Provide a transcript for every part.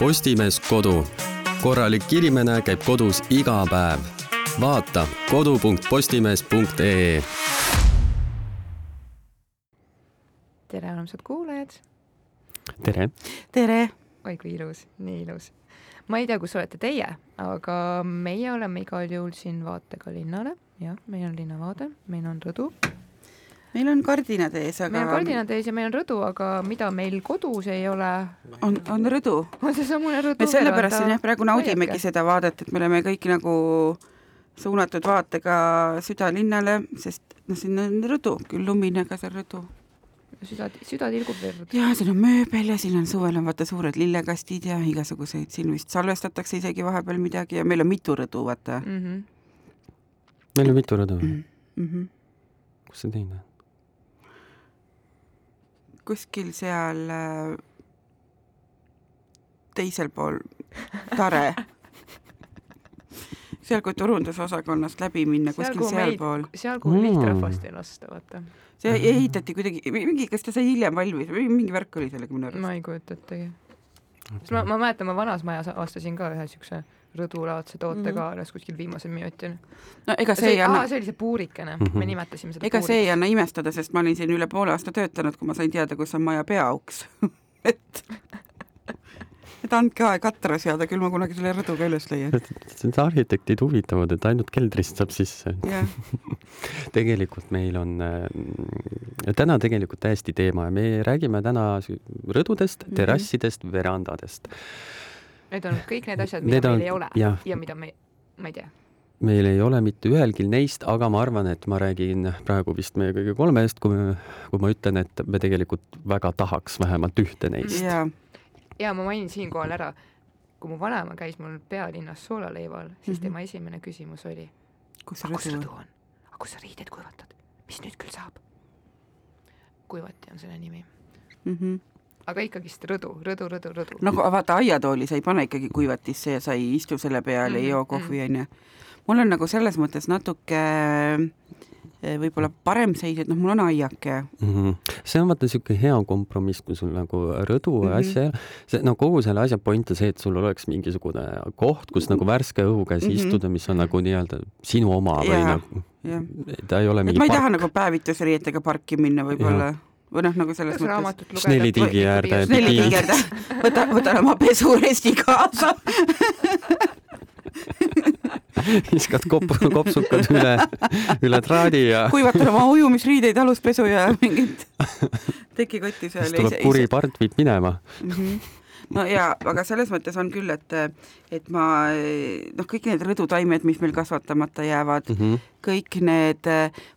Postimees Kodu. korralik inimene käib kodus iga päev. vaata kodu.postimees.ee. tere, armsad kuulajad. tere. tere. oi kui ilus, nii ilus. ma ei tea, kus olete teie, aga meie oleme igal juhul siin vaatega linnale, jah, meil on linnavaade, meil on rõdu meil on kardinad ees, aga meil on kardinad ees ja meil on rõdu, aga mida meil kodus ei ole on, on rõdu. on seesamune rõdu. me sellepärast siin jah, praegu naudimegi õieke. seda vaadet, et me oleme kõik nagu suunatud vaatega südalinnale, sest noh, siin on rõdu, küll lumine, aga see on rõdu. süda, süda tilgub verd. ja siin on mööbel ja siin on suvel on vaata suured lillekastid ja igasuguseid, siin vist salvestatakse isegi vahepeal midagi ja meil on mitu rõdu, vaata mm. -hmm. meil on mitu rõdu mm? -hmm. kus see teine on? Kuskil seal äh, teisel pool Tare seal, kui turundusosakonnast läbi minna, kuskil sealpool. seal, kuhu mm. lihtrahvast ei lasta, vaata. see ehitati kuidagi, mingi, kas ta sai hiljem valmis või mingi värk oli sellega minu arust? ma ei kujuta ettegi. sest ma, ma mäletan, ma vanas majas avastasin ka ühe siukse rõdulaadse toote mm -hmm. alles kuskil viimasel minutil. no ega see, see ei anna. see oli see puurikene mm, -hmm. me nimetasime seda ega puuriks. see ei anna imestada, sest ma olin siin üle poole aasta töötanud, kui ma sain teada, kus on maja peauks et et andke aeg atra seada, küll ma kunagi selle rõdu ka üles leian. need arhitektid huvitavad, et ainult keldrist saab sisse yeah. tegelikult meil on äh, täna tegelikult täiesti teema ja me räägime täna rõdudest, mhm. terrassidest mm, -hmm. verandadest Need on kõik need asjad, mida need meil on, ei ole ja, ja mida me, ma ei tea. meil ei ole mitte ühelgi neist, aga ma arvan, et ma räägin praegu vist meie kõigi kolme eest, kui me, kui ma ütlen, et me tegelikult väga tahaks vähemalt ühte neist. ja, ja ma mainin siinkohal ära, kui mu vanaema käis mul pealinnas soolaleival, siis mm -hmm. tema esimene küsimus oli, kus rõdu on? aga kus sa riided kuivatad? mis nüüd küll saab? kuivati on selle nimi mm. -hmm aga ikkagist rõdu, rõdu, rõdu, rõdu. no vaata aiatooli sa ei pane ikkagi kuivatisse ja sa ei istu selle peal mm, -hmm. ei joo kohvi, onju. mul on nagu selles mõttes natuke eh, võib-olla parem seis, et noh, mul on aiake mm. -hmm. see on vaata niisugune hea kompromiss, kui sul nagu rõdu mm -hmm. asja, see no kogu selle asja point on see, et sul oleks mingisugune koht, kus nagu värske õhu käes mm -hmm. istuda, mis on nagu nii-öelda sinu oma või ja, nagu, ta ei ole mingi et ma ei park. taha nagu päevitusriietega parki minna võib-olla või noh, nagu selles mõttes. Snellitiigi äärde. Snellitiigi äärde, võta, võtan oma pesuresti kaasa viskad kopp, kopsukad üle, üle traadi ja. kuivatan oma ujumisriideid, aluspesu ja mingit tekikotti seal. siis tuleb kuri part viib minema mm. -hmm no ja, aga selles mõttes on küll, et, et ma noh, kõik need rõdutaimed, mis meil kasvatamata jäävad mm, -hmm. kõik need,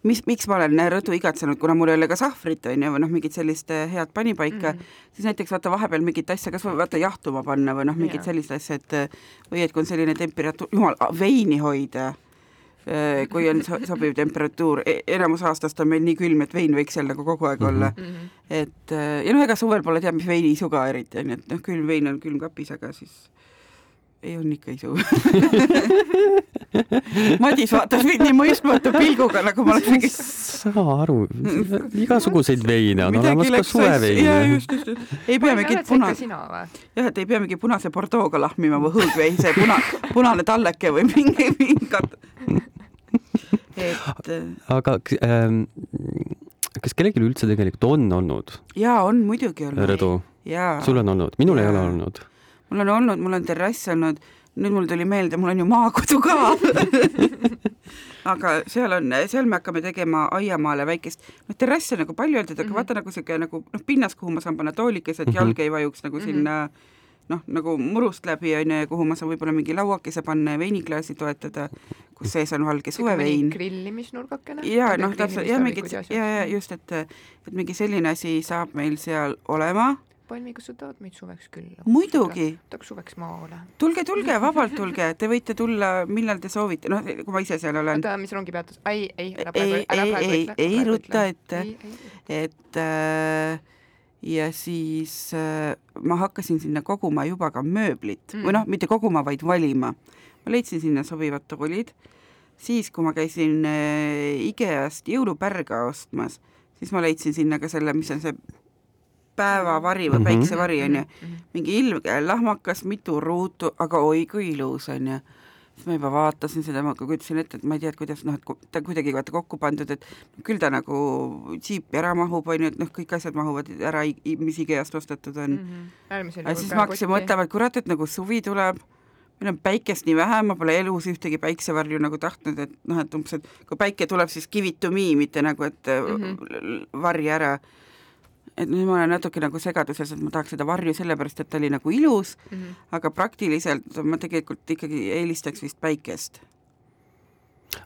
mis, miks ma olen rõdu igatsenud, kuna mul ei ole ka sahvrit on ju, või noh, mingit sellist head panipaika mm, -hmm. siis näiteks vaata vahepeal mingit asja, kas või vaata jahtuma panna või noh, mingit yeah. sellist asja, et või et kui on selline temperatuur, jumal, veini hoida kui on sobiv temperatuur, e-, enamus aastast on meil nii külm, et vein võiks seal nagu kogu aeg olla. Mm. -hmm. et äh, ja noh, ega suvel pole teab mis veiniisu ka eriti, onju, et noh, külm vein on külmkapis, aga siis ei on ikka isu Madis vaatas mind nii mõistmatu pilguga, nagu ma oleks mingi saa aru, igasuguseid veine on. olemas ka just. ei pea mingit puna-, jah, et ei pea mingi punase Bordeaux'ga lahmima või hõõgveise puna, punane talleke või mingi, mingi kat-, et aga ähm, kas kellelgi üldse tegelikult on olnud? jaa, on muidugi olnud. rõdu? sul on olnud, minul ja. ei ole olnud. mul on olnud, mul on terrass olnud, nüüd mul tuli meelde, mul on ju maakodu ka aga seal on, seal me hakkame tegema aiamaale väikest, noh, terrass on nagu palju öeldud, aga mm -hmm. vaata nagu sihuke nagu noh, pinnas, kuhu ma saan panna toolikesed mm, -hmm. jalg ei vajuks nagu mm -hmm. sinna noh, nagu murust läbi onju ja kuhu ma saan võib-olla mingi lauakese panna ja veiniklaasi toetada, kus sees on valge suvevein. grillimisnurgakene. ja noh, täpselt ja mingid ja, ja just, et, et mingi selline asi saab meil seal olema. Palmi, kas sa tahad meid suveks külla? muidugi. tahaks suveks maale. tulge, tulge, vabalt tulge, te võite tulla, millal te soovite, noh, kui ma ise seal olen. oota, mis rongipeatus, ei, ei, ära praegu, ära praegu ütle. ei, ei rutta ette, et äh, ja siis äh, ma hakkasin sinna koguma juba ka mööblit mm. või noh, mitte koguma, vaid valima. ma leidsin sinna sobivad toolid, siis kui ma käisin äh, IKEA-st jõulupärga ostmas, siis ma leidsin sinna ka selle, mis on see päevavari või Mhm. päiksevari onju, mingi ilge lahmakas, mitu ruutu, aga oi kui ilus onju siis ma juba vaatasin seda, ma kujutasin ette, et ma ei tea, et kuidas noh, et ta kuidagi vaata kokku pandud, et küll ta nagu siipi ära mahub, onju, et noh, kõik asjad mahuvad ära, mis IKEA-st ostetud on mm. Äärmisel aga siis ma hakkasin mõtlema, et kurat, et nagu suvi tuleb, meil on päikest nii vähe, ma pole elus ühtegi päiksevarju nagu tahtnud, et noh, et umbes, et kui päike tuleb, siis give it to me, mitte nagu, et mm. -hmm. varja ära. Et nüüd ma olen natuke nagu segaduses, et ma tahaks seda varju sellepärast, et ta oli nagu ilus, Mhm. aga praktiliselt ma tegelikult ikkagi eelistaks vist päikest.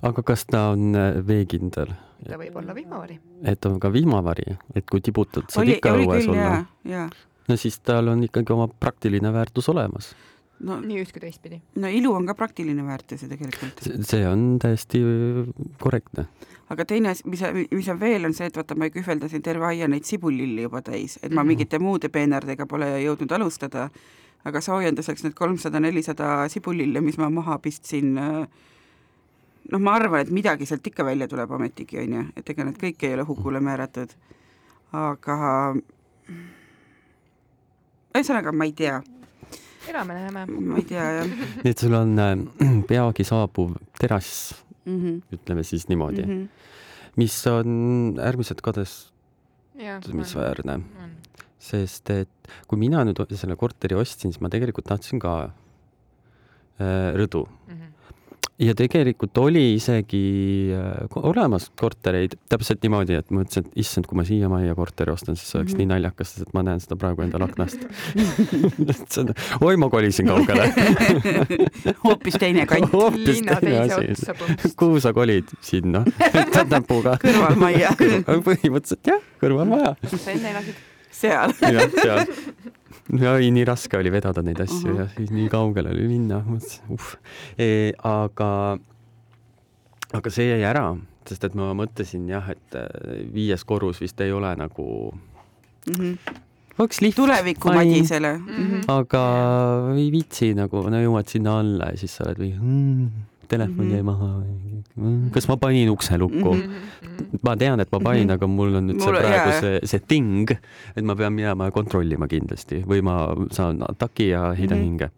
aga kas ta on äh, veekindel, ta võib olla vihmavari. et on ka vihmavari, et kui tibutad, saad oli, ikka õues olla no siis tal on ikkagi oma praktiline väärtus olemas. no, nii üht kui teistpidi. no ilu on ka praktiline väärtus ju tegelikult. see on täiesti äh, korrektne. aga teine asi, mis, mis on veel, on see, et vaata, ma kühveldasin terve aia neid sibulilli juba täis, et ma Mhm. mingite muude peenardega pole jõudnud alustada, aga soojenduseks need kolmsada-nelisada sibulille, mis ma maha pistsin, noh, ma arvan, et midagi sealt ikka välja tuleb ometigi, on ju, et ega need kõik ei ole hukule määratud, aga ühesõnaga, ma ei tea, elame-näeme. ma ei tea jah nii et sul on äh, peagi saabuv terass, mm. -hmm. ütleme siis niimoodi mm, Mm -hmm. -hmm. mis on äärmiselt kadestamisväärne, sest et kui mina nüüd selle korteri ostsin, siis ma tegelikult tahtsin ka äh, rõdu Mhm. Ja tegelikult oli isegi äh, olemas kortereid täpselt niimoodi, et ma mõtlesin, et issand, kui ma siia majja korteri ostan, siis see oleks Mhm. nii naljakas, sest et ma näen seda praegu endal aknast. oi, ma kolisin kaugele. hoopis teine kant hoopis teine asi. kuhu sa kolid? sinna. näpuga. kõrvalmajja põhimõtteliselt jah, kõrvalmaja. sa enne elasid? seal. jah, seal. Ja ei, nii raske oli vedada neid asju Ahah. ja siis nii kaugele oli minna, mõtlesin, uh e,. aga, aga see jäi ära, sest et ma mõtlesin jah, et äh, viies korrus vist ei ole nagu, oleks lift, tuleviku. Madisele mm. -hmm. aga ei viitsi nagu, no jõuad sinna alla ja siis sa oled või mm, telefon Mhm. jäi maha mm,, kas ma panin ukse lukku mm. -hmm. ma tean, et ma panin mm. -hmm. aga mul on nüüd see Mul- praegu jaa. see, see ting, et ma pean minema ja kontrollima kindlasti või ma saan ataki ja heidan mm -hmm. hinge.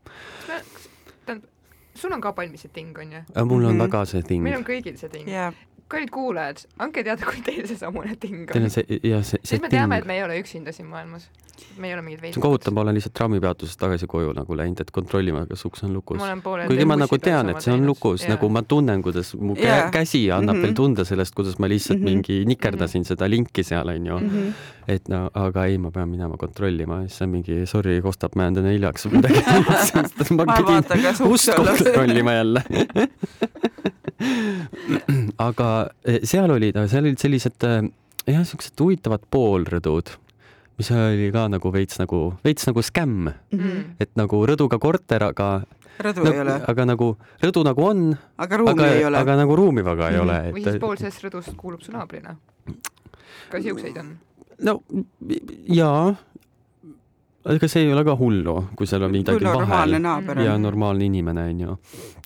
tähendab, sul on ka palmis see ting, onju? mul on Mhm. väga see ting. meil on kõigil see ting. ja kallid kuulajad, andke teada, kui teil seesamune ting Teil on on. see ja see, see siis me ting teame, et me ei ole üksinda siin maailmas. me ei ole mingid see on kohutav, ma olen lihtsalt trammipeatusest tagasi koju nagu läinud, et kontrollima, kas uks on lukus kuigi ma nagu tean, et see on lukus, nagu ma tunnen, kuidas mu Jaa. käsi annab Mhm. veel tunda sellest, kuidas ma lihtsalt Mhm. mingi nikerdasin seda linki seal, onju. mm -hmm. et no aga ei, ma pean minema kontrollima, siis on mingi sorry, kostab, ma jään täna hiljaks või midagi. ma uks ust on kontrollima jälle. aga seal olid, seal olid sellised eh, jah, siuksed huvitavad poolrõdud, mis oli ka nagu veits nagu, veits nagu skämm, Mhm. et nagu rõduga korter, aga rõdu ei ole, aga nagu rõdu nagu on, aga ruumi aga ei, ole. aga nagu ruumi väga ei Mhm. ole, või siis et pool sellest rõdust kuulub su naabrile. ka siukseid on. no jaa, ega see ei ole ka hullu, kui seal on midagi vahel naaber ja on. normaalne inimene onju,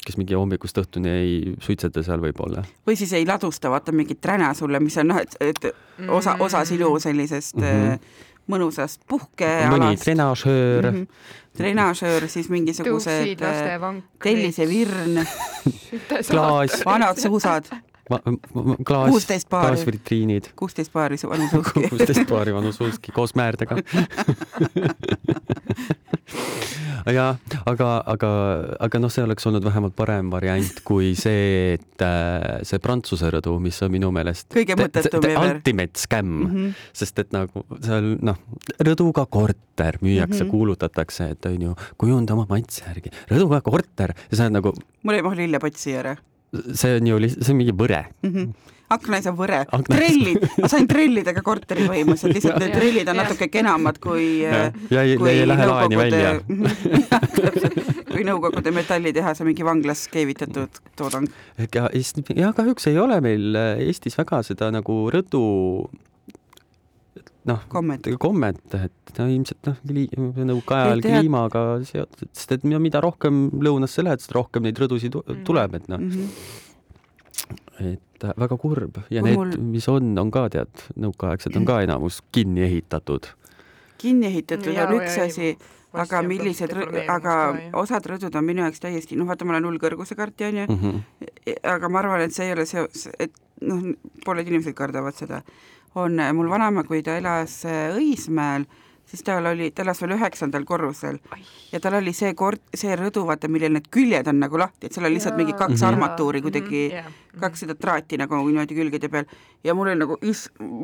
kes mingi hommikust õhtuni ei suitseta seal võib-olla. või siis ei ladusta, vaata mingit träna sulle, mis on noh, et, et osa, osa sinu sellisest mm. -hmm. mõnusast mõni puhkealast. trenažöör mm, -hmm. trenažöör, siis mingisugused äh, tellisevirn, klaas, vanad suusad, klaas, klaasvitriinid, kuusteist paari su- vanu suuski. kuusteist paari vanu suuski koos määrdega. ja aga, aga, aga noh, see oleks olnud vähemalt parem variant kui see, et äh, see Prantsuse rõdu, mis on minu meelest Kõige mõttetum ever. ultimate scam mm. -hmm. sest et nagu seal noh, rõduga korter müüakse mm. -hmm. kuulutatakse, et on ju, kujunda oma maitse järgi, rõduga korter ja see on nagu, mul ei mahu lillepotsi ära see on ju lihtsalt, see on mingi võre mm. -hmm. aknais on võre, Aknais- trellid, ma sain trellidega korteri põhimõtteliselt, lihtsalt need trellid on natuke kenamad kui ja, ja ei, kui ei lähe laeni välja. kui Nõukogude metallitehase mingi vanglas keevitatud toodang. Eest- jah, kahjuks ei ole meil äh, Eestis väga seda nagu rõdu noh, komment. kommet, et no ilmselt noh, nõukaajal Ei, tead- kliimaga seotud, sest et mida rohkem lõunasse lähed, seda rohkem neid rõdusid Mhm. tuleb, et noh, Mhm. et äh, väga kurb ja Kui need mul-, mis on, on ka tead, nõukaaegsed on ka enamus kinni ehitatud. kinni ehitatud on üks asi, aga millised, aga osad rõdud on minu jaoks täiesti, noh, vaata, ma olen hullkõrguse kartja, onju mm, -hmm. aga ma arvan, et see ei ole seos, et noh, pooled inimesed kardavad seda. On mul vanaema, kui ta elas Õismäel siis tal oli, ta elas veel üheksandal korrusel ja tal oli see kord, see rõdu, vaata, millel need küljed on nagu lahti, et seal on lihtsalt mingi kaks armatuuri kuidagi mm, -hmm. kaks seda traati nagu niimoodi külgede peal ja mul oli nagu,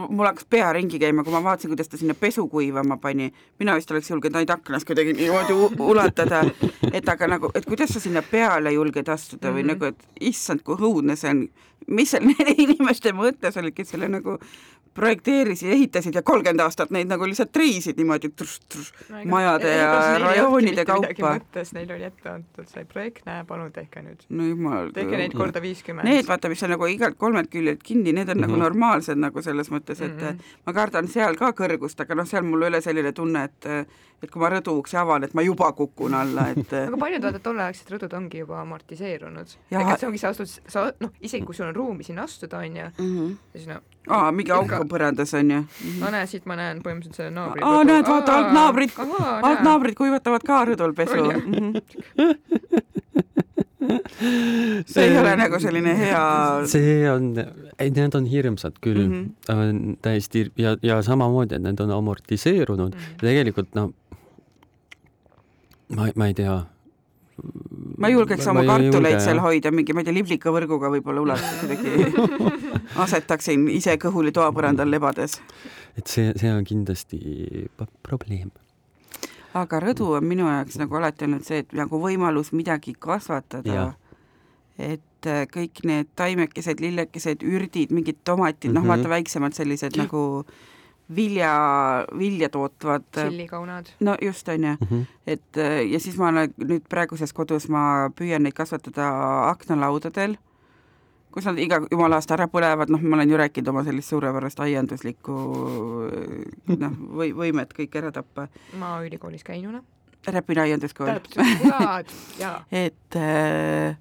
mul hakkas pea ringi käima, kui ma vaatasin, kuidas ta sinna pesu kuivama pani. mina vist oleks julgenud ainult aknast kuidagi niimoodi ulatada, et aga nagu, et kuidas sa sinna peale julged astuda või mm -hmm. nagu, et issand, kui õudne see on. mis seal nende inimeste mõttes oli, kes selle nagu projekteerisid, ehitasid ja kolmkümmend aastat neid nagu lihtsalt triisid niimoodi trus, trus, no, majade ja rajoonide kaupa. mõttes neil oli ette antud see projekt, näe, palun tehke nüüd. no jumal. tehke neid korda viiskümmend. Need, vaata, mis on nagu igalt kolmelt küljelt kinni, need on mm -hmm. nagu mhm. normaalsed nagu selles mõttes, et mm -hmm. ma kardan seal ka kõrgust, aga noh, seal mul üle selline tunne, et et kui ma rõduuksi avan, et ma juba kukun alla, et aga paljud vaata tolleaegsed rõdud ongi juba amortiseerunud. ega see ongi, sa astud, sa noh, isegi kui sul on ruumi sinna astuda, onju, mhm. siis no aa, mingi auk on põrandas, on ju? no näe, siit ma näen põhimõtteliselt selle naabri. aa, näed, vaata, altnaabrid, altnaabrid kuivatavad ka rõdul pesu. see ei ole nagu selline hea. see on, ei, need on hirmsad küll mm, -hmm. täiesti ja, ja samamoodi, et need on amortiseerunud mm. -hmm. tegelikult noh, ma, ma ei tea ma julgeks oma kartuleid seal hoida, mingi, ma ei tea, liblikavõrguga võib-olla ulataks kuidagi, asetaksin ise kõhuli toapõrandal lebades. et see, see on kindlasti probleem. aga rõdu on minu jaoks nagu alati olnud see, et nagu võimalus midagi kasvatada. et äh, kõik need taimekesed, lillekesed, ürdid, mingid tomatid mm, -hmm. noh, vaata väiksemad sellised nagu vilja, vilja tootvad. tšillikaunad. no just, on ju mm. -hmm. et äh, ja siis ma olen nüüd praeguses kodus, ma püüan neid kasvatada aknalaudadel, kus nad iga jumala aasta ära põlevad, noh, ma olen ju rääkinud oma sellist suurepärast aianduslikku noh, või võimet kõik ära tappa. ma ülikoolis käinuna. Räpina aianduskool. et äh,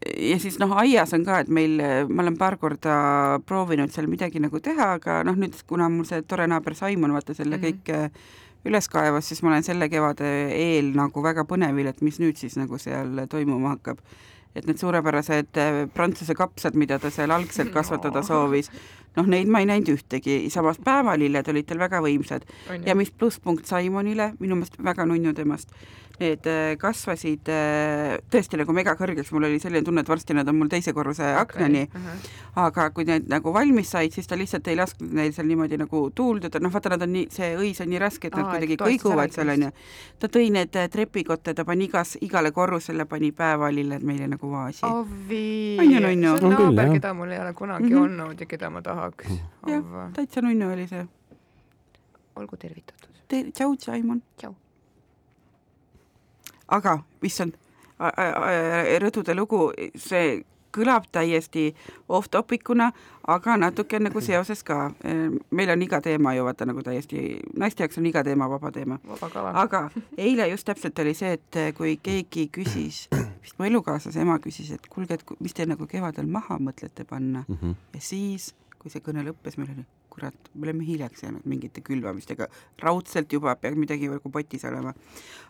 ja siis noh, aias on ka, et meil, ma olen paar korda proovinud seal midagi nagu teha, aga noh, nüüd kuna mul see tore naaber Saimon vaata selle mm -hmm. kõik äh, üles kaevas, siis ma olen selle kevade eel nagu väga põnevil, et mis nüüd siis nagu seal toimuma hakkab. et need suurepärased äh, prantsuse kapsad, mida ta seal algselt kasvatada soovis, noh, neid ma ei näinud ühtegi, samas päevalilled olid tal väga võimsad. Ja mis plusspunkt Saimonile, minu meelest väga nunnu temast. Need äh, kasvasid äh, tõesti nagu megakõrgeks, mul oli selline tunne, et varsti nad on mul teise korruse aknani. okay.. Uh -huh. aga kui need nagu valmis said, siis ta lihtsalt ei lasknud neil seal niimoodi nagu tuulduda, noh, vaata, nad on nii, see õis on nii raske, et nad Aa, kuidagi kõiguvad seal onju. ta tõi need äh, trepikotte, ta pani igas, igale korrusele pani päevalilled meile nagu vaasi. Ovi, see on naaber, keda mul ei ole kunagi mm -hmm. olnud ja keda ma tahaks. jah, täitsa nunnu oli see. olgu tervitatud Te. tšau, Simon. tšau aga issand, rõdude lugu, see kõlab täiesti off-topicuna, aga natuke nagu seoses ka. meil on iga teema ju vaata nagu täiesti, naiste jaoks on iga teema vaba teema. aga eile just täpselt oli see, et kui keegi küsis, vist mu elukaaslase ema küsis, et kuulge, et mis te nagu kevadel maha mõtlete panna mm -hmm. ja siis, kui see kõne lõppes, meil oli kurat, me oleme hiljaks jäänud mingite külvamistega, raudselt juba peab midagi nagu potis olema.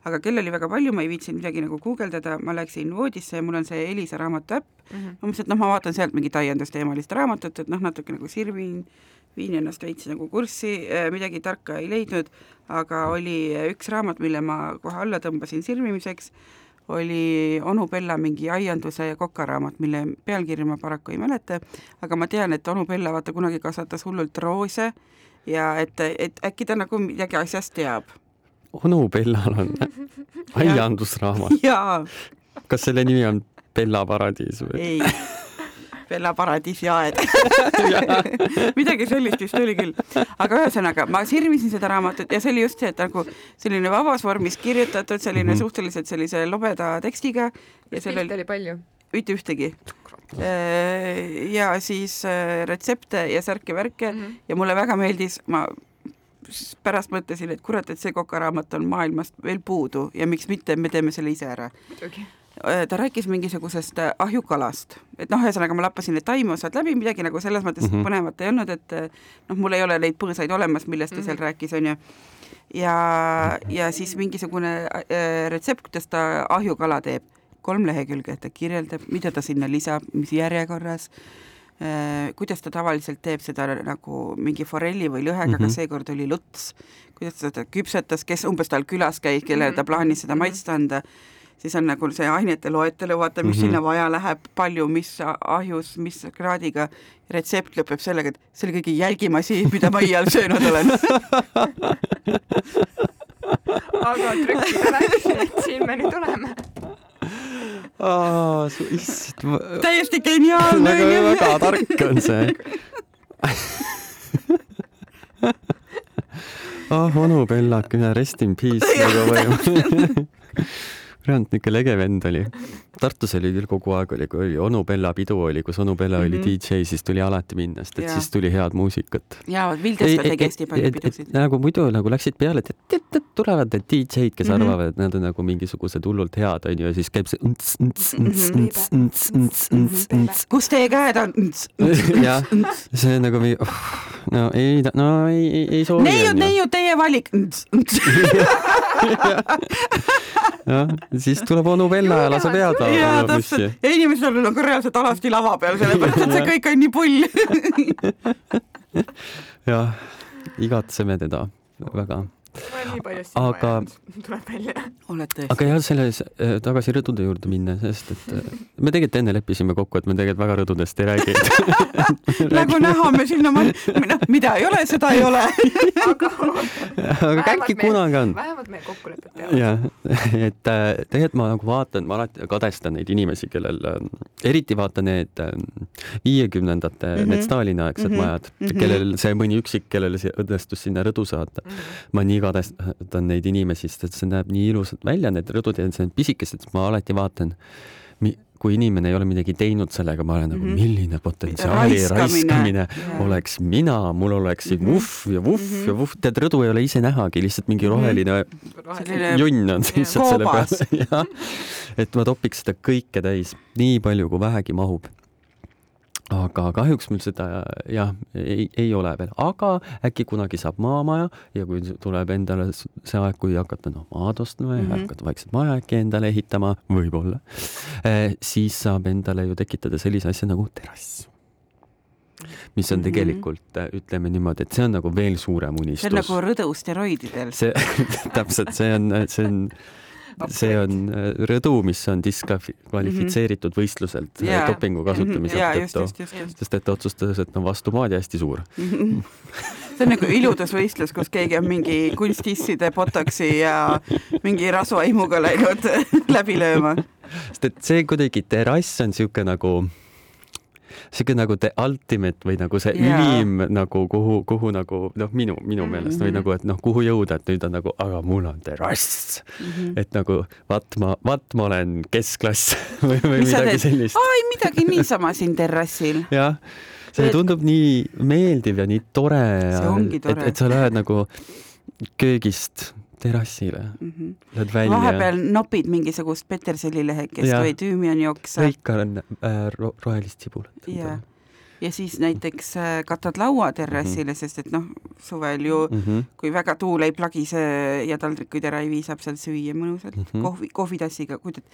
aga kell oli väga palju, ma ei viitsinud midagi nagu guugeldada, ma läksin voodisse ja mul on see Elisa raamatu äpp. Mm, -hmm. ma mõtlesin, et noh, ma vaatan sealt mingit aiandusteemalist raamatut, et noh, natuke nagu sirvin, viin ennast veits nagu kurssi, äh, midagi tarka ei leidnud, aga oli üks raamat, mille ma kohe alla tõmbasin sirvimiseks oli onu Bella mingi aianduse ja kokaraamat, mille pealkirja ma paraku ei mäleta, aga ma tean, et onu Bella vaata kunagi kasvatas hullult roose ja et, et äkki ta nagu midagi asjast teab. onu Bellal on aiandusraamat? kas selle nimi on Bella paradiis või? ei Bella Paradiisi aed midagi sellist vist oli küll. aga ühesõnaga, ma sirvisin seda raamatut ja see oli just see, et nagu selline vabas vormis kirjutatud, selline mm suhteliselt sellise lobeda tekstiga. ja sellel oli palju? mitte ühtegi äh, ja siis äh, retsepte ja särke-värke mm -hmm. ja mulle väga meeldis, ma pärast mõtlesin, et kurat, et see kokaraamat on maailmast veel puudu ja miks mitte, me teeme selle ise ära. Äh, ta rääkis mingisugusest äh, ahjukalast, et noh, ühesõnaga ma lappasin need taimeosad läbi, midagi nagu selles mõttes mm -hmm. põnevat ei olnud, et äh, noh, mul ei ole neid põõsaid olemas, millest ta mm -hmm. seal rääkis, onju. ja, ja siis mingisugune äh, retsept, kuidas ta ahjukala teeb, kolm lehekülge, ta kirjeldab, mida ta sinna lisab, mis järjekorras äh,, kuidas ta tavaliselt teeb seda nagu mingi forelli või lõhega mm, -hmm. aga seekord oli luts, kuidas ta seda küpsetas, kes umbes tal külas käis, kellele ta plaanis seda maitsta anda siis on nagu see ainete loetelu, vaata, mis mm -hmm. sinna vaja läheb, palju, mis ahjus, mis kraadiga. retsept lõpeb sellega, et see oli kõige jälgim asi, mida ma iial söönud olen aga trükkida läks, et siin me nüüd oleme. issand ma.... täiesti geniaalne väga, väga tark on see ah oh,, onu Bellak, rest in peace nagu või kurat, niisugune lege vend oli. Tartus oli küll kogu aeg oli, kui oli onu Bella pidu oli, kus onu Bella mm -hmm. oli mhm. DJ, siis tuli alati minna, sest et ja. siis tuli head muusikat. jaa, Vildes ka tegi hästi palju pidusid. nagu muidu nagu läksid peale, et, tulevad need DJ-d, kes mm -hmm. arvavad, et nad on nagu mingisugused hullult head, onju, ja siis käib see kus teie käed on? jah, see nagu oh, no ei, no ei, ei, ei soovi. neiud, neiud, teie valik. jah, siis tuleb onu Bella ja laseb head laulu. Jaa, täpselt. ja inimesed on nagu reaalselt alasti lava peal, sellepärast et see kõik on nii pull. jah, igatseme teda väga ma olen nii palju silma aga... jäänud, tuleb välja. oled tõesti? aga jah, selles äh, tagasi rõdude juurde minna, sest et äh, me tegelikult enne leppisime kokku, et me tegelikult väga rõdudest ei räägi nagu näha, me sinna, noh, mida ei ole, seda ei ole aga, aga äkki kunagi on. vähemalt meie kokkulepped peavad. jah, et äh, tegelikult ma nagu vaatan, ma alati kadestan neid inimesi, kellel, eriti vaatan need viiekümnendate mm -hmm. need Stalini-aegsed mm -hmm. majad mm, -hmm. kellel see mõni üksik, kellel õnnestus sinna rõdu saada mm. -hmm. ma nii kadestan neid inimesi, sest et see näeb nii ilusad välja, need rõdud ja need pisikesed, ma alati vaatan, kui inimene ei ole midagi teinud sellega, ma olen nagu mm -hmm. milline potentsiaali raiskamine, raiskamine yeah. oleks mina, mul oleksid mm -hmm. vuhv ja vuhv mm -hmm. ja vuhv, tead, rõdu ei ole ise nähagi, lihtsalt mingi mhm. roheline mm -hmm. junn on lihtsalt selle peal. et ma topiks seda kõike täis, nii palju kui vähegi mahub aga kahjuks mul seda jah, ei, ei ole veel, aga äkki kunagi saab maamaja ja kui tuleb endale see aeg, kui hakata noh, maad ostma ja mm -hmm. hakata vaikselt maja äkki endale ehitama, võib-olla eh,, siis saab endale ju tekitada sellise asja nagu terrass mis on mhm. tegelikult mm, -hmm. ütleme niimoodi, et see on nagu veel suurem unistus. see on nagu rõdu steroididel. see täpselt, see on, see on see on äh, rõdu, mis on diskvalifitseeritud mm -hmm. võistluselt yeah. dopingu kasutamise yeah, tõttu, sest et ta otsustas, et on vastu maad ja hästi suur see on nagu iludusvõistlus, kus keegi on mingi kunstisside, botoksi ja mingi rasvaimuga läinud läbi lööma. sest et see kuidagi terrass on niisugune nagu sihuke nagu the ultimate või nagu see yeah. ülim nagu kuhu, kuhu nagu noh, minu, minu meelest mm -hmm. või mhm. nagu, et noh, kuhu jõuda, et nüüd on nagu, aga mul on terrass mm. -hmm. et nagu vaat ma, vaat ma olen keskklass või, või Mis midagi sellist. oi, midagi niisama siin terrassil. jah see tundub nii meeldiv ja nii tore. et, et sa lähed nagu köögist terrassile mm, -hmm. lähed välja. vahepeal nopid mingisugust petersellilehekest või tüümianijoksa. lõika äh, ro rohelist sibulat. ja, ja siis näiteks äh, katad laua terrassile mm, -hmm. sest et noh, suvel ju mm, -hmm. kui väga tuul ei plagise ja taldrikuid ära ei vii, saab seal süüa mõnusalt mm -hmm. kohvi, kohvitassiga, kujutad,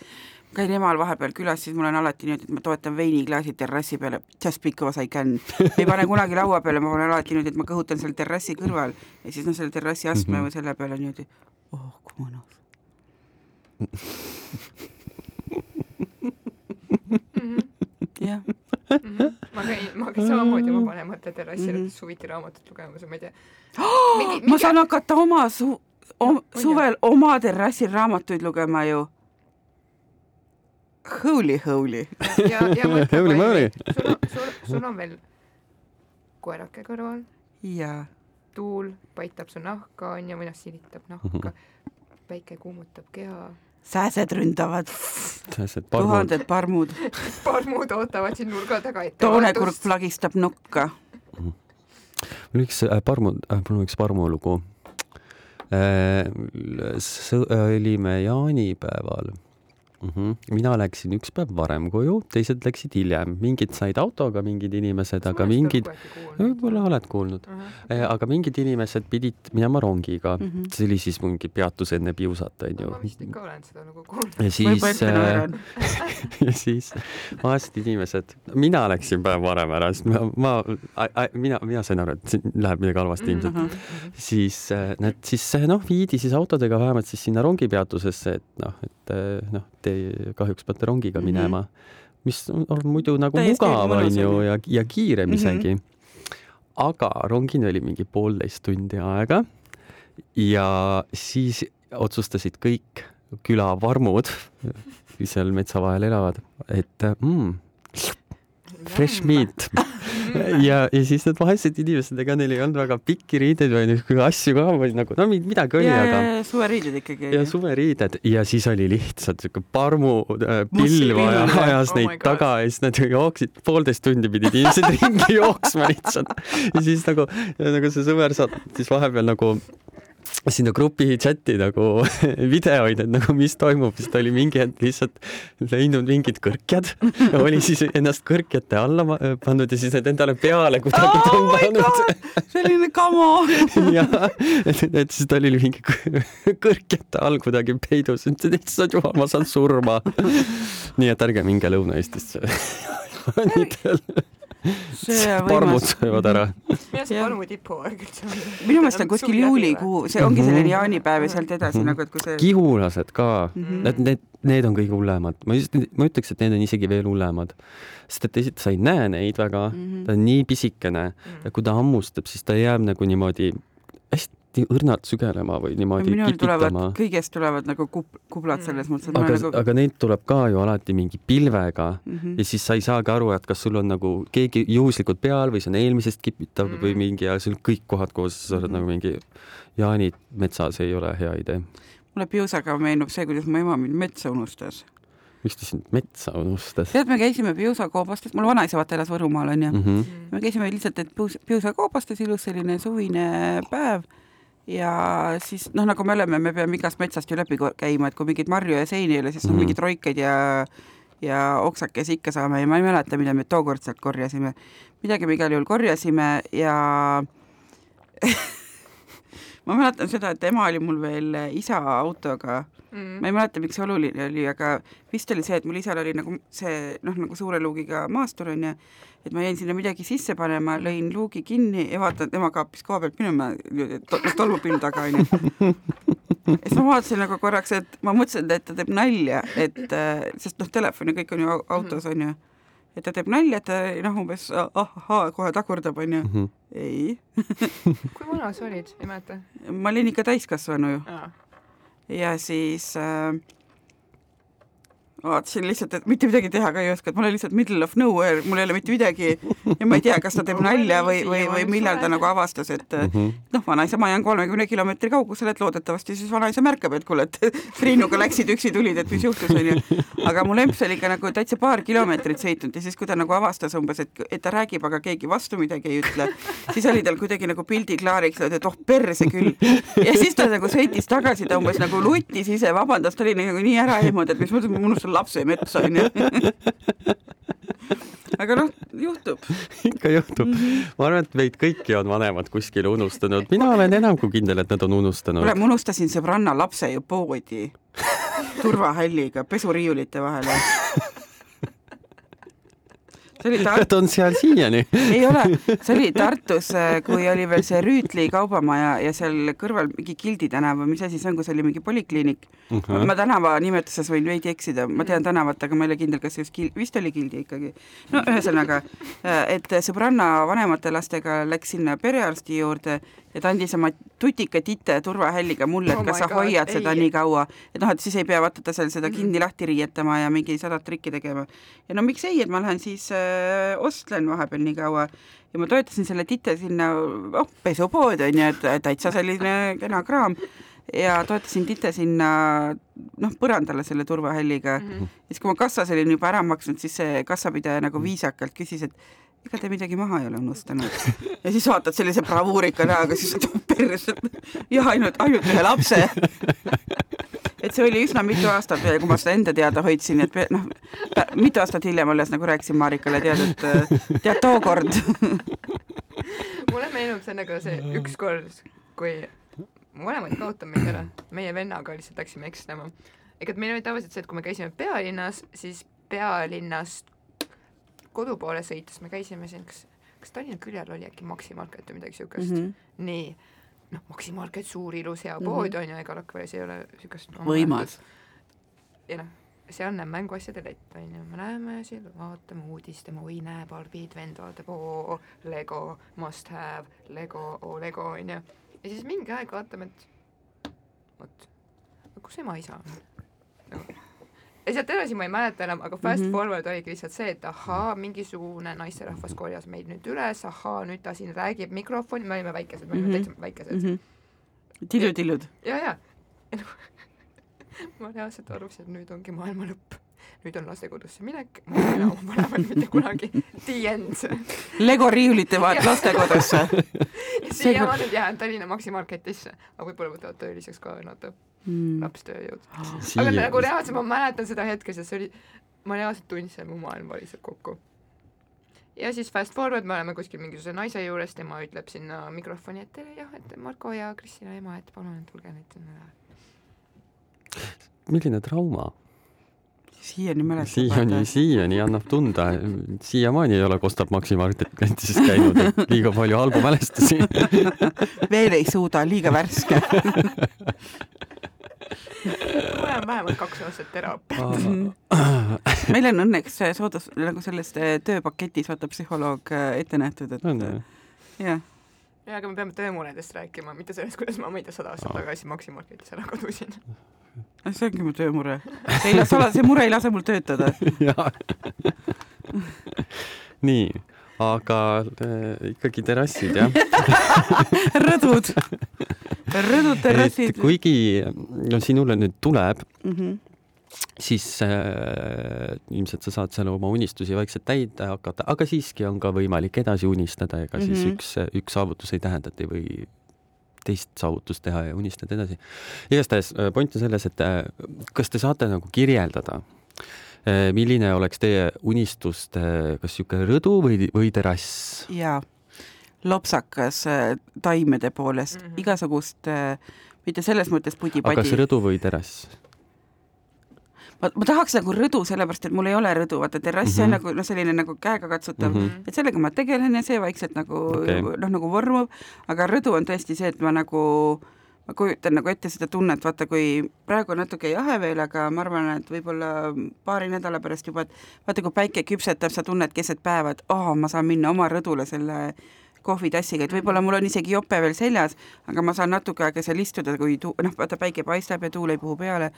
käin emal vahepeal külas, siis mul on alati niimoodi, et ma toetan veiniklaasi terrassi peale, just because I can. ei pane kunagi laua peale, ma panen alati niimoodi, et ma kõhutan seal terrassi kõrval ja siis noh, selle terrassi astme mm -hmm. või selle peale niimoodi, oh kui mõnus jah Mhm. ma käin, ma käin samamoodi oma vanemate terrassil mm -hmm. suviti raamatut lugemas ja ma ei tea oh,. Mingi... ma saan hakata oma su-, om, suvel oma terrassil raamatuid lugema ju. Holy, holy. ja, ja mõtle, holy moly. sul on, veel koerake kõrval. jaa. tuul paitab su nahka, onju, või noh, silitab nahka päike kuumutab keha sääsed ründavad. tuhanded parmud parmud ootavad siin nurga taga ette. toonekurk plagistab nokka. mul üks äh, parmu äh,, mul on üks parmulugu äh,. olime jaanipäeval mm. -hmm. mina läksin üks päev varem koju, teised läksid hiljem, mingid said autoga, mingid inimesed, aga mingid, võib-olla oled kuulnud uh, -huh. aga mingid inimesed pidid minema rongiga mm, -hmm. see oli siis mingi peatus enne Piusat, onju. ma vist ikka olen seda nagu kuulnud. ja siis äh, ja siis vaesed inimesed, mina läksin päev varem ära, sest ma, ma, mina, mina sain aru, et siin läheb midagi halvasti ilmselt mm. -hmm. siis äh, need siis noh, viidi siis autodega vähemalt siis sinna rongipeatusesse, et noh, et äh, noh, te kahjuks peate rongiga mhm. minema mm, -hmm. mis on muidu nagu Täiesti mugav, onju, ja, ja kiirem mm -hmm. isegi. aga rongini oli mingi poolteist tundi aega ja siis otsustasid kõik külavarmud, seal metsa vahel elavad, et mm, fresh meat ja, ja siis need vaesed inimesed, ega neil ei olnud väga pikki riideid või niisuguseid asju ka või nagu no midagi oli, aga. suveriided ikkagi. ja suveriided ja siis oli lihtsalt siuke parmu äh, ajas oh neid taga ja siis nad jooksid, poolteist tundi pidid inimesed ringi jooksma lihtsalt. ja siis nagu, nagu see sõber saatis vahepeal nagu sinna grupi chati nagu videoid, et nagu mis toimub, siis ta oli mingi hetk lihtsalt leidnud mingid kõrkjad, oli siis ennast kõrkjate alla pannud ja siis need endale peale kuidagi oh tõmmanud. selline kamo jah, et, et siis ta oli mingi kõrkjate all kuidagi peidus, ütles, et issand jumal, ma saan surma. nii et ärge minge Lõuna-Eestisse parmud söövad ära. minu arust parmu tipuaeg üldse on. minu meelest on kuskil juulikuu, see ongi selline mhm. jaanipäev ja sealt edasi nagu, et kui see. kihulased ka mm, -hmm. need, need, need on kõige hullemad, ma just, ma ütleks, et need on isegi veel hullemad. sest et esiteks sa ei näe neid väga mm, -hmm. ta on nii pisikene mm -hmm. ja kui ta hammustab, siis ta jääb nagu niimoodi hästi õrnalt sügelema või niimoodi kipitama. kõigest tulevad nagu kub-, kublad selles mõttes, et aga, nagu... aga neid tuleb ka ju alati mingi pilvega mm -hmm. ja siis sa ei saagi aru, et kas sul on nagu keegi juhuslikult peal või see on eelmisest kipitav mm -hmm. või mingi ja sul kõik kohad koos, sa oled mm -hmm. nagu mingi jaanid metsas ei ole hea idee. mulle Piusaga meenub see, kuidas mu ema mind metsa unustas miks ta sind metsa unustas? tead, me käisime piusakoobastes, mul vanaisa vaata elas Võrumaal onju mm. -hmm. me käisime lihtsalt, et piusakoobastes ilus selline suvine päev ja siis noh, nagu me oleme, me peame igast metsast ju läbi käima, et kui mingeid marju ja seini ei ole, siis mm -hmm. mingeid roikaid ja ja oksakesi ikka saame ja ma ei mäleta, mida me tookord sealt korjasime. midagi me igal juhul korjasime ja ma mäletan seda, et ema oli mul veel isa autoga mm.. ma ei mäleta, miks see oluline oli, aga vist oli see, et mul isal oli nagu see noh, nagu suure luugiga maastur onju et ma jäin sinna midagi sisse panema, lõin luugi kinni ja vaatan, tema kaapis koha pealt minema tolmupilv taga onju. ja siis ma vaatasin nagu korraks, et ma mõtlesin, et ta teeb nalja, et äh, sest noh, telefon ja kõik on ju autos onju, et ta teeb nalja, et ta noh, umbes ahhaa, kohe tagurdab onju mm. -hmm. ei kui vana sa olid, ei mäleta? ma olin ikka täiskasvanu ju. ja siis äh, vaatasin lihtsalt, et mitte midagi teha ka ei oska, et ma olen lihtsalt middle of nowhere, mul ei ole mitte midagi ja ma ei tea, kas ta teeb nalja või, või, või millal ta nagu avastas, et mm -hmm. noh, vanaisa maja on kolmekümne kilomeetri kaugusel, et loodetavasti siis vanaisa märkab, et kuule, et Triinuga läksid üksi tulid, et mis juhtus, onju. aga mu lemps oli ikka nagu täitsa paar kilomeetrit sõitnud ja siis, kui ta nagu avastas umbes, et, et ta räägib, aga keegi vastu midagi ei ütle, siis oli tal kuidagi nagu pildi klaariks, et oh perse küll. ja siis ta nagu sõitis tagasi, ta umbes nagu lutis ise, vabandas, ta oli nagu nii ära ehmunud, et mis mõttes ma unustan lapse metsa onju aga noh, juhtub. ikka juhtub mm. -hmm. ma arvan, et meid kõiki on vanemad kuskile unustanud, mina olen enam kui kindel, et nad on unustanud. kuule, ma unustasin sõbranna lapse ju poodi turvahälliga pesuriiulite vahele see oli Tart-. ta on seal siiani ei ole, see oli Tartus, äh, kui oli veel see Rüütli kaubamaja ja seal kõrval mingi Gildi tänav või mis asi see on, kus oli mingi polikliinik uh. -huh. ma tänava nimetuses võin veidi eksida, ma tean tänavat, aga ma ei ole kindel, kas see just Gil-, vist oli Gildi ikkagi. no ühesõnaga, äh, et sõbranna vanemate lastega läks sinna perearsti juurde ja ta andis oma tutika tite turvahälliga mulle, et oh kas sa God, hoiad ei. seda nii kaua, et noh, et siis ei pea vaata ta seal seda kinni lahti riietama ja mingi sadat trikki tegema. ja no miks ei, et ma lähen siis äh, ostlen vahepeal nii kaua ja ma toetasin selle tite sinna, oh, pesupoodi on ju, et täitsa selline kena kraam ja toetasin tite sinna noh, põrandale selle turvahälliga mm. -hmm. siis, kui ma kassas olin juba ära maksnud, siis see kassapidaja nagu viisakalt küsis, et ega te midagi maha ei ole unustanud. ja siis vaatad sellise bravuurika näoga, siis perse ja ainult, ainult ühe lapse. et see oli üsna mitu aastat kui ma seda enda teada hoidsin, et noh, mitu aastat hiljem alles nagu rääkisin Marikale, tead, et tead tookord mulle meenub see nagu see ükskord, kui vanemad kaotavad meid ära, meie vennaga lihtsalt läksime ekslema. ega meil oli tavaliselt see, et kui me käisime pealinnas, siis pealinnast kodu poole sõites me käisime siin, kas, kas Tallinna küljel oli äkki Maxi Market või midagi siukest mm, -hmm. nii noh, Maxi Market, suur ilus hea pood mm -hmm. on ju, ega Rakveres ei ole siukest võimas. ja noh, sealne mänguasjade lett on ju, me läheme seal, vaatame uudistame, oi näe, Barbid, vend vaatab, oo, Lego, must have, Lego, oo, Lego on ju. ja siis mingi aeg vaatame, et vot, kus ema-isa on ja sealt edasi ma ei mäleta enam, aga fast mm -hmm. forward oligi lihtsalt see, et ahaa, mingisugune naisterahvas korjas meid nüüd üles, ahaa, nüüd ta siin räägib mikrofoni, me olime väikesed, me olime mm -hmm. täitsa väikesed mm. -hmm. tillud-tillud. ja, ja, ja ma reaalselt arvasin, et nüüd ongi maailma lõpp nüüd on lastekodusse minek, ma ei ela oma vanemaid mitte kunagi. The end. Lego riiulite vaat lastekodusse. siiamaani jään Tallinna Maxi Marketisse, aga võib-olla võtavad tööliseks ka nad mm. lapstööjõud. aga nagu reaalselt ma mäletan seda hetke, sest see oli, ma reaalselt tundsin, et mu maailm variseb kokku. ja siis fast forward, me oleme kuskil mingisuguse naise juures, tema ütleb sinna mikrofoni, et jah, et Marko ja Kristina ema, et palun tulge nüüd sinna. milline trauma siiani mäletan. siiani, siiani annab tunda, siiamaani ei ole Kostab Maxi Marketis käinud, et liiga palju halbu mälestusi veel ei suuda, liiga värske. Ma olen vähemalt kaks aastat terapeut meil on õnneks soodus nagu selles eh, tööpaketis vaata psühholoog eh, ette nähtud, et jah. jaa, aga me peame töömuredest rääkima, mitte sellest, kuidas ma, ma ei tea, sada aastat tagasi Maxi Marketis ära kadusin see ongi mu töömure. see ei lase, see mure ei lase mul töötada nii, aga äh, ikkagi terrassid, jah rõdud, rõdud, terrassid. kuigi no sinule nüüd tuleb mm, -hmm. siis äh, ilmselt sa saad seal oma unistusi vaikselt täita hakata, aga siiski on ka võimalik edasi unistada, ega mm -hmm. siis mhm. üks, üks saavutus ei tähenda, et ei või teist saavutust teha ja unistada edasi. igastahes äh, point on selles, et äh, kas te saate nagu kirjeldada, äh, milline oleks teie unistuste, kas niisugune rõdu või, või terrass? jaa, lopsakas taimede poolest mm, -hmm. igasugust, mitte selles mõttes pudi-padi. aga kas rõdu või terrass? Ma, ma tahaks nagu rõdu, sellepärast et mul ei ole rõdu, vaata terrass mm -hmm. on nagu noh, selline nagu käegakatsutav mm, -hmm. et sellega ma tegelen ja see vaikselt nagu okay. noh, nagu vormub, aga rõdu on tõesti see, et ma nagu ma kujutan nagu ette seda tunnet, vaata kui praegu on natuke jahe veel, aga ma arvan, et võib-olla paari nädala pärast juba, et vaata, kui päike küpsetab, sa tunned keset päeva, et aa oh,, ma saan minna oma rõdule selle kohvitassiga, et võib-olla mul on isegi jope veel seljas, aga ma saan natuke aega seal istuda, kui tu-, noh, vaata päike paistab ja tuul ei puhu peale,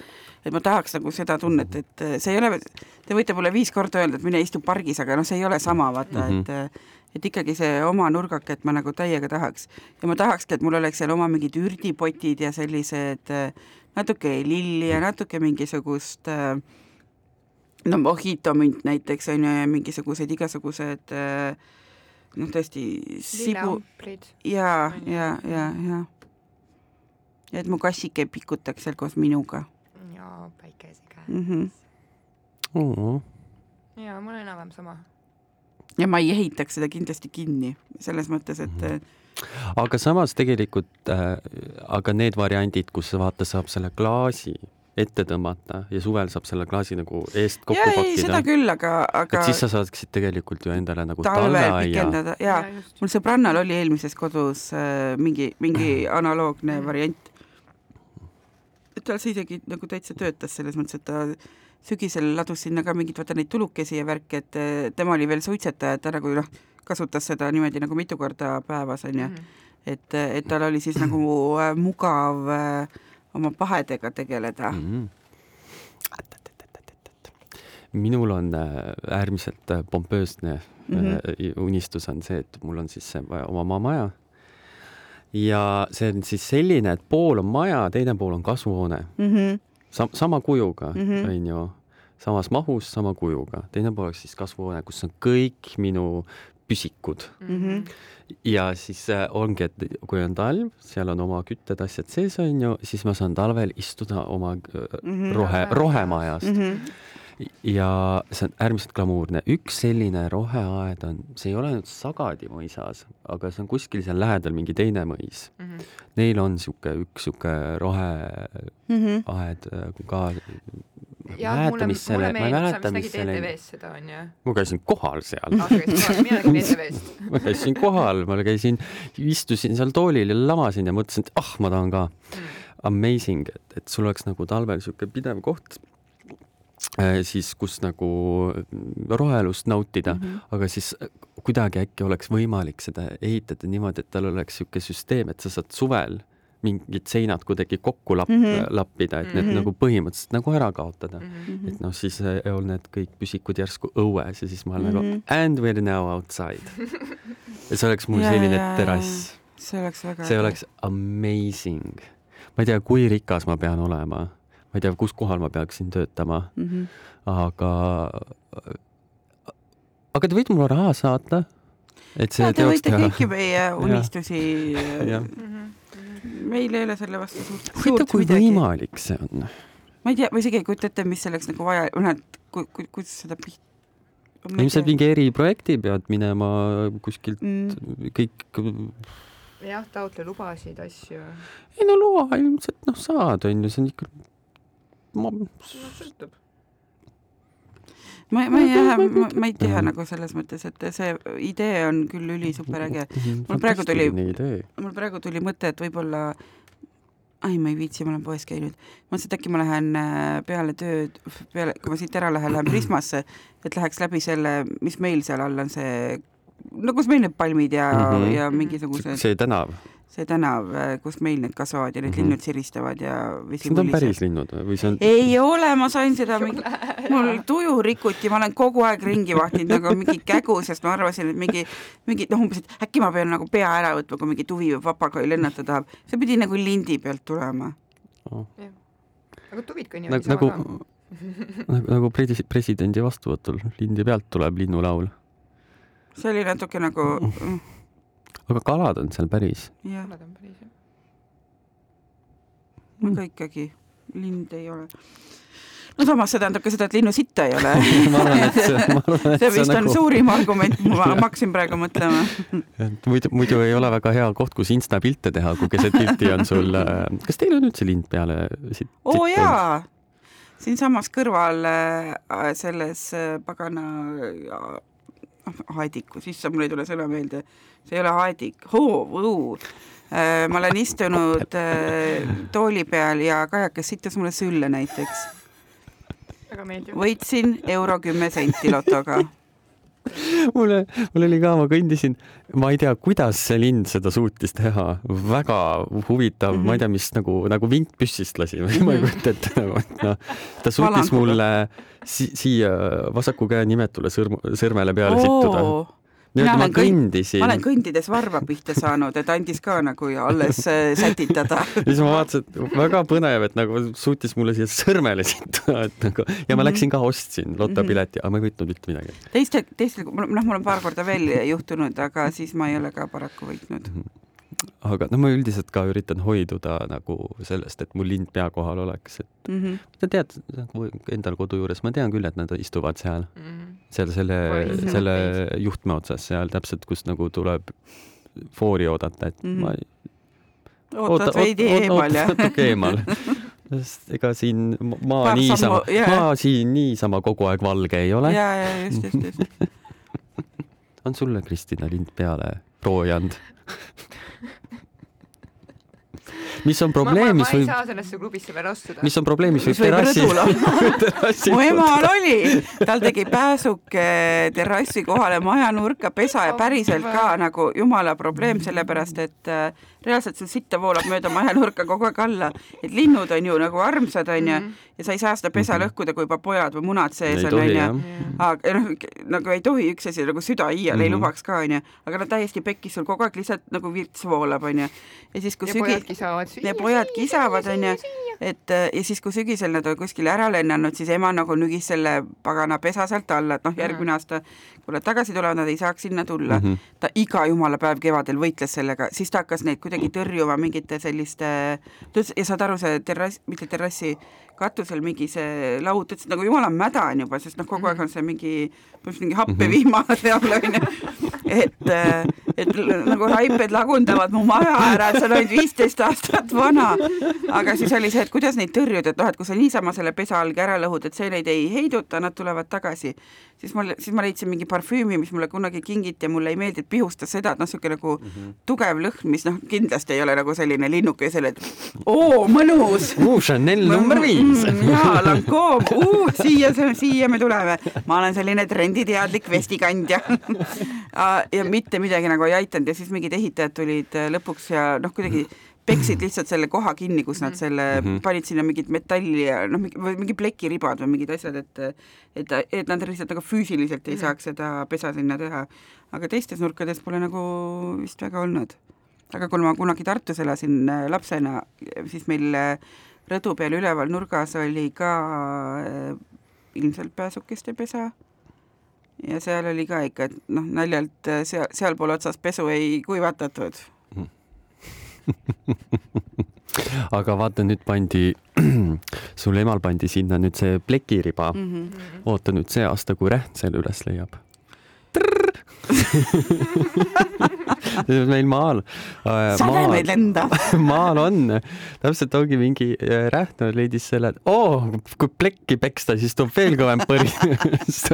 et ma tahaks nagu seda tunnet, et see ei ole, te võite mulle viis korda öelda, et mine istu pargis, aga noh, see ei ole sama, vaata mm, -hmm. et et ikkagi see oma nurgaket ma nagu täiega tahaks. ja ma tahakski, et mul oleks seal oma mingid ürdipotid ja sellised natuke lilli ja natuke mingisugust no mojito münt näiteks on ju ja mingisugused igasugused äh, noh, tõesti sibu ja, ja, ja, ja. et mu kassike pikutaks seal koos minuga. ja päikese käes mm. -hmm. Oh. ja mul on enam-vähem sama. ja ma ei ehitaks seda kindlasti kinni selles mõttes, et mm -hmm aga samas tegelikult äh,, aga need variandid, kus vaata, saab selle klaasi ette tõmmata ja suvel saab selle klaasi nagu eest kokku ja, pakkida. seda küll, aga, aga. et siis sa saaksid tegelikult ju endale nagu talveaia. ja, ja, mul sõbrannal oli eelmises kodus äh, mingi, mingi analoogne variant. et tal see isegi nagu täitsa töötas selles mõttes, et ta sügisel ladus sinna ka mingeid vaata neid tulukesi ja värki, et äh, tema oli veel suitsetaja, et ta nagu noh, kasutas seda niimoodi nagu mitu korda päevas onju mm. -hmm. et, et tal oli siis nagu äh, mugav äh, oma pahedega tegeleda mm. -hmm minul on äh, äärmiselt äh, pompöösne mm -hmm. unistus on see, et mul on siis oma maamaja. ja see on siis selline, et pool on maja, teine pool on kasvuhoone mm. -hmm. Sam sama kujuga, mhm. onju, samas mahus, sama kujuga. teine pool oleks siis kasvuhoone, kus on kõik minu püsikud mm. -hmm. ja siis äh, ongi, et kui on talv, seal on oma kütted, asjad sees, on ju, siis ma saan talvel istuda oma mm -hmm. rohe, rohemajast mm. -hmm ja see on äärmiselt glamuurne. üks selline roheaed on, see ei ole nüüd Sagadi mõisas, aga see on kuskil seal lähedal mingi teine mõis mm. -hmm. Neil on sihuke üks sihuke roheaed mm -hmm. ka jah, mulle, mulle meeldib, sa vist nägid ETV-s seda, onju? ma käisin kohal seal ah,. mina nägin ETV-st ma käisin kohal, ma käisin, istusin seal toolil ja lamasin ja mõtlesin, et ah, ma tahan ka mm.. Amazing, et, et sul oleks nagu talvel niisugune pidev koht äh, siis, kus nagu rohelust nautida mm, -hmm. aga siis kuidagi äkki oleks võimalik seda ehitada niimoodi, et tal oleks niisugune süsteem, et sa saad suvel mingid seinad kuidagi kokku lapp- mm, -hmm. lappida, et need mm -hmm. nagu põhimõtteliselt nagu ära kaotada mm. -hmm. et noh, siis on need kõik püsikud järsku õues ja siis ma olen mm -hmm. nagu mhm. and we are now outside ja see oleks mul selline terrass. see oleks väga see oleks amazing. ma ei tea, kui rikas ma pean olema, ma ei tea, kus kohal ma peaksin töötama mm, -hmm. aga aga te võite mulle raha saata, et see ja, teoks teha. kõiki meie unistusi meil ei ole selle vastu suurt, suurt kui midagi. võimalik see on? ma ei tea, ma isegi ei kujuta ette, mis selleks nagu vaja, noh, et ku, ku, kuidas seda pihta ilmselt mingi eriprojekti pead minema kuskilt mm. kõik. jah, taotle lubasid, asju. ei no loa ilmselt noh, saad, on ju, see on ikka. no sõltub ma, ma ei, ma, ma ei tea nagu selles mõttes, et see idee on küll ülisuper äge. mul praegu tuli, mul praegu tuli mõte, et võib-olla ai, ma ei viitsi, ma olen poes käinud. mõtlesin, et äkki ma lähen äh, peale tööd, peale, kui ma siit ära lähen, lähen Prismasse, et läheks läbi selle, mis meil seal all on see, no kus meil need palmid ja mm, -hmm. ja mingisugused. see tänav see tänav, äh, kus meil need kasvavad ja need mm -hmm. linnud siristavad ja vesi Need on päris linnud või see on? ei ole, ma sain seda mingi, mul tuju rikuti, ma olen kogu aeg ringi vahtinud nagu mingi kägu, sest ma arvasin, et mingi, mingi noh, umbes, et äkki ma pean nagu pea ära võtma, kui mingi tuvi või papagoi lennata tahab. see pidi nagu lindi pealt tulema oh.. aga tuvid kõnnivad nagu, nagu, nagu, nagu presi-, presidendi vastuvõtul lindi pealt tuleb linnulaul. see oli natuke nagu mm aga kalad on seal päris? kalad on päris, jah. aga ikkagi, lind ei ole no samas see tähendab ka seda, et linnu sitta ei ole ma arvan, et see, ma arvan, et see vist on nagu... suurim argument, ma hakkasin praegu mõtlema muidu, muidu ei ole väga hea koht, kus insta pilte teha, kui keset pilti on sul, äh, kas teil on üldse lind peale siit? oo oh, jaa, siinsamas kõrval äh, selles äh, pagana aedikus, issand, mul ei tule sõna meelde, see ei ole aedik, hoov, äh, ma olen istunud äh, tooli peal ja kajakas sittas mulle sülle näiteks. võitsin euro kümme senti lotoga mulle, mul oli ka, ma kõndisin, ma ei tea, kuidas see lind seda suutis teha, väga huvitav mm, -hmm. ma ei tea, mis nagu, nagu vint püssist lasi või ma ei mhm. kujuta ette nagu, et noh, ta suutis mulle si siia vasaku käe nimetule sõrm, sõrmele peale oh. sittuda mina olen kõndisin. ma olen kõndides varba pihta saanud, et andis ka nagu alles äh, sätitada ja siis ma vaatasin, et väga põnev, et nagu suutis mulle siia sõrmele sittuda, et nagu ja ma -hmm. läksin ka ostsin lotopileti, aga ma ei võitnud mitte midagi. teiste, teistel, noh, mul on paar korda veel juhtunud, aga siis ma ei ole ka paraku võitnud mm. -hmm aga no ma üldiselt ka üritan hoiduda nagu sellest, et mul lind pea kohal oleks, et mm -hmm. sa tead, nagu endal kodu juures ma tean küll, et nad istuvad seal mm, -hmm. seal selle, selle juhtme otsas seal täpselt, kus nagu tuleb foori oodata, et mm -hmm. ma ei ootad veidi eemal, jah? natuke eemal sest ega siin maa niisama, maa siin niisama kogu aeg valge ei ole. ja, ja just, just, just on sulle, Kristina, lind peale roojanud mis on probleem, mis võib. ma ei saa sellesse klubisse veel astuda. mis on probleem, mis võib terrassi. mu emal oli, tal tegi pääsuke terrassi kohale majanurka pesa ja päriselt ka nagu jumala probleem, sellepärast et äh, reaalselt sul sitta voolab mööda majanurka kogu aeg alla, et linnud on ju nagu armsad, onju mm, -hmm. ja sa ei saa seda pesa mm -hmm. lõhkuda, kui juba pojad või munad sees on, onju. aga noh, nagu ei tohi üks asi nagu süda iial mm -hmm. ei mhm. lubaks ka, onju, aga no täiesti pekkis sul kogu aeg lihtsalt nagu virts voolab, onju. ja siis, kui ja sügi... pojad kisavad. ja pojad kisavad, onju et äh, ja siis, kui sügisel nad on kuskile ära lennanud, siis ema nagu nügis selle pagana pesa sealt alla, et noh, järgmine aasta, kui nad tagasi tulevad, nad ei saaks sinna tulla mm. -hmm. ta iga jumala päev kevadel võitles sellega, siis ta hakkas neid kuidagi tõrjuma mingite selliste, ja saad aru, see terrass, mitte terrassi, katusel mingi see laud, ta ütles, et nagu jumala mäda on juba, sest noh, kogu aeg on see mingi, mingi happevihma seal onju. et, äh, et nagu raiped lagundavad mu maja ära, et see on ainult viisteist aastat vana. aga siis oli see, et kuidas neid tõrjuda, et noh, et kui sa niisama selle pesa alge ära lõhud, et see neid ei heiduta, nad tulevad tagasi. siis mul, siis ma leidsin mingi parfüümi, mis mulle kunagi kingiti ja mulle ei meeldi, et pihustas seda, et noh, niisugune nagu mm -hmm. tugev lõhn, mis noh, kindlasti ei ole nagu selline linnuke selle, et oo, mõnus. Chanel number viis mm,. jaa, Lancome, uh, siia, siia me tuleme. ma olen selline trenditeadlik vestikandja ja mitte midagi nagu ei aidanud ja siis mingid ehitajad tulid äh, lõpuks ja noh, kuidagi peksid lihtsalt selle koha kinni, kus nad selle mm -hmm. panid sinna mingit metalli ja noh, mingi plekiribad või mingid asjad, et et, et nad lihtsalt nagu füüsiliselt ei mhm. saaks seda pesa sinna teha. aga teistes nurkades pole nagu vist väga olnud. aga kui ma kunagi Tartus elasin äh, lapsena, siis meil äh, rõdu peal üleval nurgas oli ka ilmselt pääsukeste pesa ja seal oli ka ikka, et noh, naljalt äh, seal, sealpool otsas pesu ei kuivatatud aga vaata, nüüd pandi, sul emal pandi sinna nüüd see plekiriba mm. -hmm. oota nüüd see aasta, kui Räht selle üles leiab meil maal äh,. sademeid lendab. maal on, täpselt ongi mingi äh, Rähna leidis selle, et oo kui plekki peksta, siis tuleb veel kõvem põri.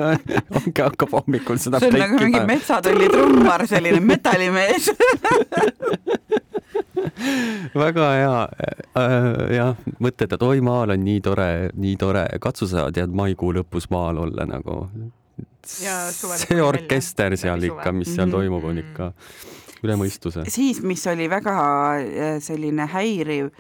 Ongi, hakkab hommikul seda see on nagu mingi metsatolli trummar, selline metallimees. Väga hea. Äh,, jah, mõtled, et oi, maal on nii tore, nii tore, katsu sa tead maikuu lõpus maal olla nagu see orkester seal ikka, mis seal mhm. toimub, on ikka üle mõistuse. siis, mis oli väga äh, selline häiriv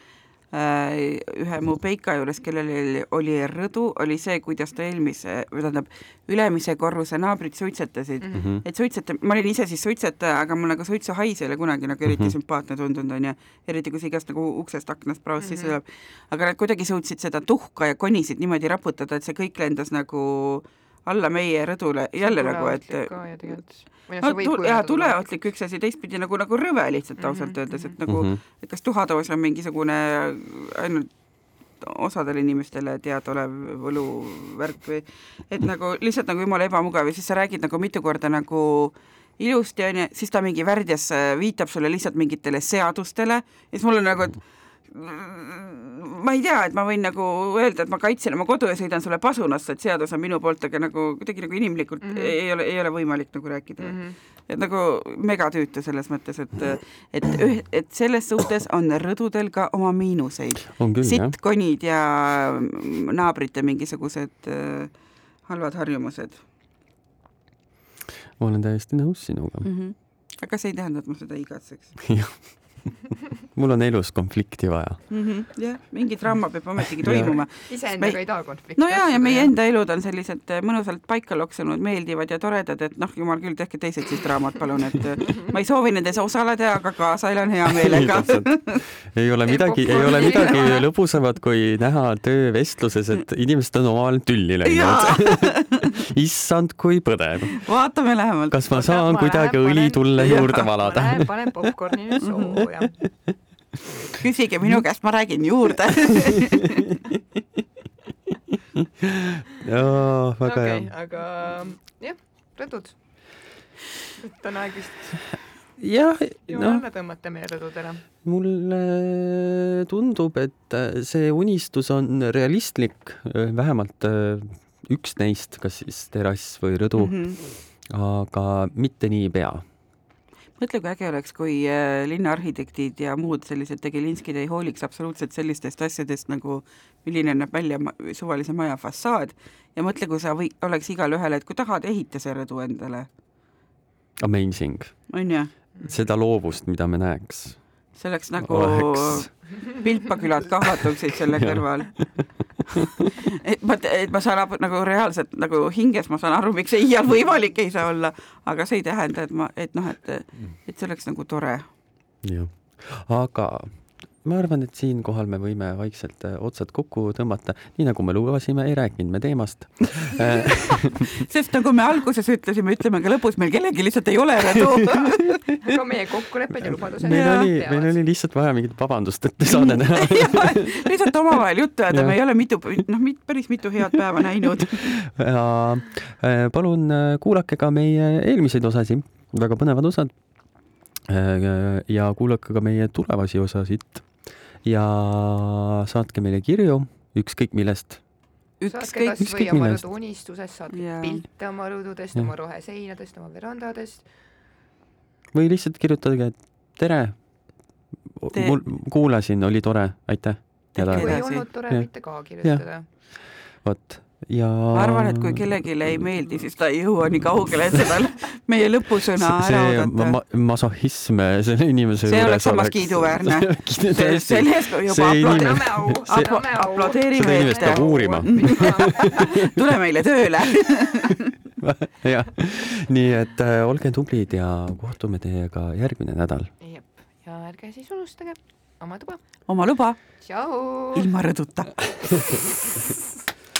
äh, ühe mu peika juures, kellel oli, oli rõdu, oli see, kuidas ta eelmise, või tähendab, ülemise korruse naabrid suitsetasid mm. -hmm. et suitseta-, ma olin ise siis suitsetaja, aga mul nagu suitsuhais ei ole kunagi nagu eriti mm -hmm. sümpaatne tundunud, onju. eriti kui see igast nagu uksest, aknast, praost sisse mhm. tuleb. aga nad kuidagi suutsid seda tuhka ja konisid niimoodi raputada, et see kõik lendas nagu äh, alla meie rõdule jälle nagu, et no, jaa, tuleohtlik üks asi, teistpidi nagu, nagu rõve lihtsalt mhm, ausalt mm -hmm. öeldes, et nagu mm, -hmm. et kas tuhadoos on mingisugune ainult osadele inimestele teadaolev võluvärk või et nagu lihtsalt nagu jumala ebamugav ja siis sa räägid nagu mitu korda nagu ilusti onju, siis ta mingi värdjas viitab sulle lihtsalt mingitele seadustele ja siis mul on nagu, et ma ei tea, et ma võin nagu öelda, et ma kaitsen oma kodu ja sõidan sulle pasunasse, et seadus on minu poolt, aga nagu kuidagi nagu inimlikult mm -hmm. ei ole, ei ole võimalik nagu rääkida mm. -hmm. et nagu megatüütu selles mõttes, et, et üh-, et selles suhtes on rõdudel ka oma miinuseid. sittkonid ja naabrite mingisugused äh, halvad harjumused. ma olen täiesti nõus sinuga mm. -hmm. aga see ei tähenda, et ma seda igatseks jah mul on elus konflikti vaja mm. -hmm. jah, mingi draama peab ometigi toimuma. iseendaga ei taha konflikti. no ja, ja meie enda elud on sellised äh, mõnusalt paika loksunud, meeldivad ja toredad, et noh, jumal küll, tehke teised siis draamad, palun, et äh, ma ei soovi nendes osaleda, aga kaasa elan hea meelega ei ole midagi, ei ole midagi lõbusamat, kui näha töövestluses, et inimesed on omavahel tülli läinud issand, kui põnev. vaatame lähemalt. kas ma saan kuidagi õlitulle juurde valada? panen popkorni nüüd sooja küsige minu käest, ma räägin juurde jaa, väga okay, hea. aga jah, rõdud. et on aeg vist jah, noh. tõmmata meie rõdudele. mulle tundub, et see unistus on realistlik, vähemalt üks neist, kas siis terrass või rõdu mm, -hmm. aga mitte niipea mõtle, kui äge oleks, kui äh, linnaarhitektid ja muud sellised tegelinskid ei hooliks absoluutselt sellistest asjadest nagu milline näeb välja suvalise maja fassaad ja mõtle, kui sa või oleks igalühel, et kui tahad, ehita see rõdu endale. Amazing. on ju? seda loovust, mida me näeks see oleks nagu Oleks. Pilpakülad kahvatuksid selle kõrval. Et ma, et ma saan aru, nagu reaalselt nagu hinges ma saan aru, miks see iial võimalik ei saa olla, aga see ei tähenda, et ma, et noh, et, et see oleks nagu tore. jah, aga ma arvan, et siinkohal me võime vaikselt äh, otsad kokku tõmmata, nii nagu me lubasime, ei rääkinud me teemast. Sest nagu me alguses ütlesime, ütleme ka lõpus, meil kellelgi lihtsalt ei ole rõdu aga meie kokkulepped ja lubadused meil oli, meil oli lihtsalt vaja mingit vabandust, et saade teha lihtsalt omavahel juttu ajada, me ei ole mitu, noh, päris mitu head päeva näinud. ja äh, palun äh, kuulake ka meie eelmiseid osasid, väga põnevad osad. ja kuulake ka meie tulevasi osasid ja saatke meile kirju, ükskõik millest. saatke ükskõik, kasvõi ükskõik oma millest. rõdu unistusest, saatke Jaa. pilte oma rõdudest, oma roheseinadest, oma verandadest. või lihtsalt kirjutage tere. Te- mul, kuulasin, oli tore, aitäh. Kui ei olnud tore, võite ka kirjutada. vot ja. ma arvan, et kui kellelegi ei meeldi, siis ta ei jõua nii kaugele, et seda meie lõpusõna ära see oodata ma, masohhism selle inimese See oleks samas kiiduväärne. sellest juba anname au. aplodeerime seda inimest peab uurima. tule meile tööle jah, nii et äh, olge tublid ja kohtume teiega järgmine nädal. jep, ja ärge siis unustage oma tuba. oma luba ilma rõduta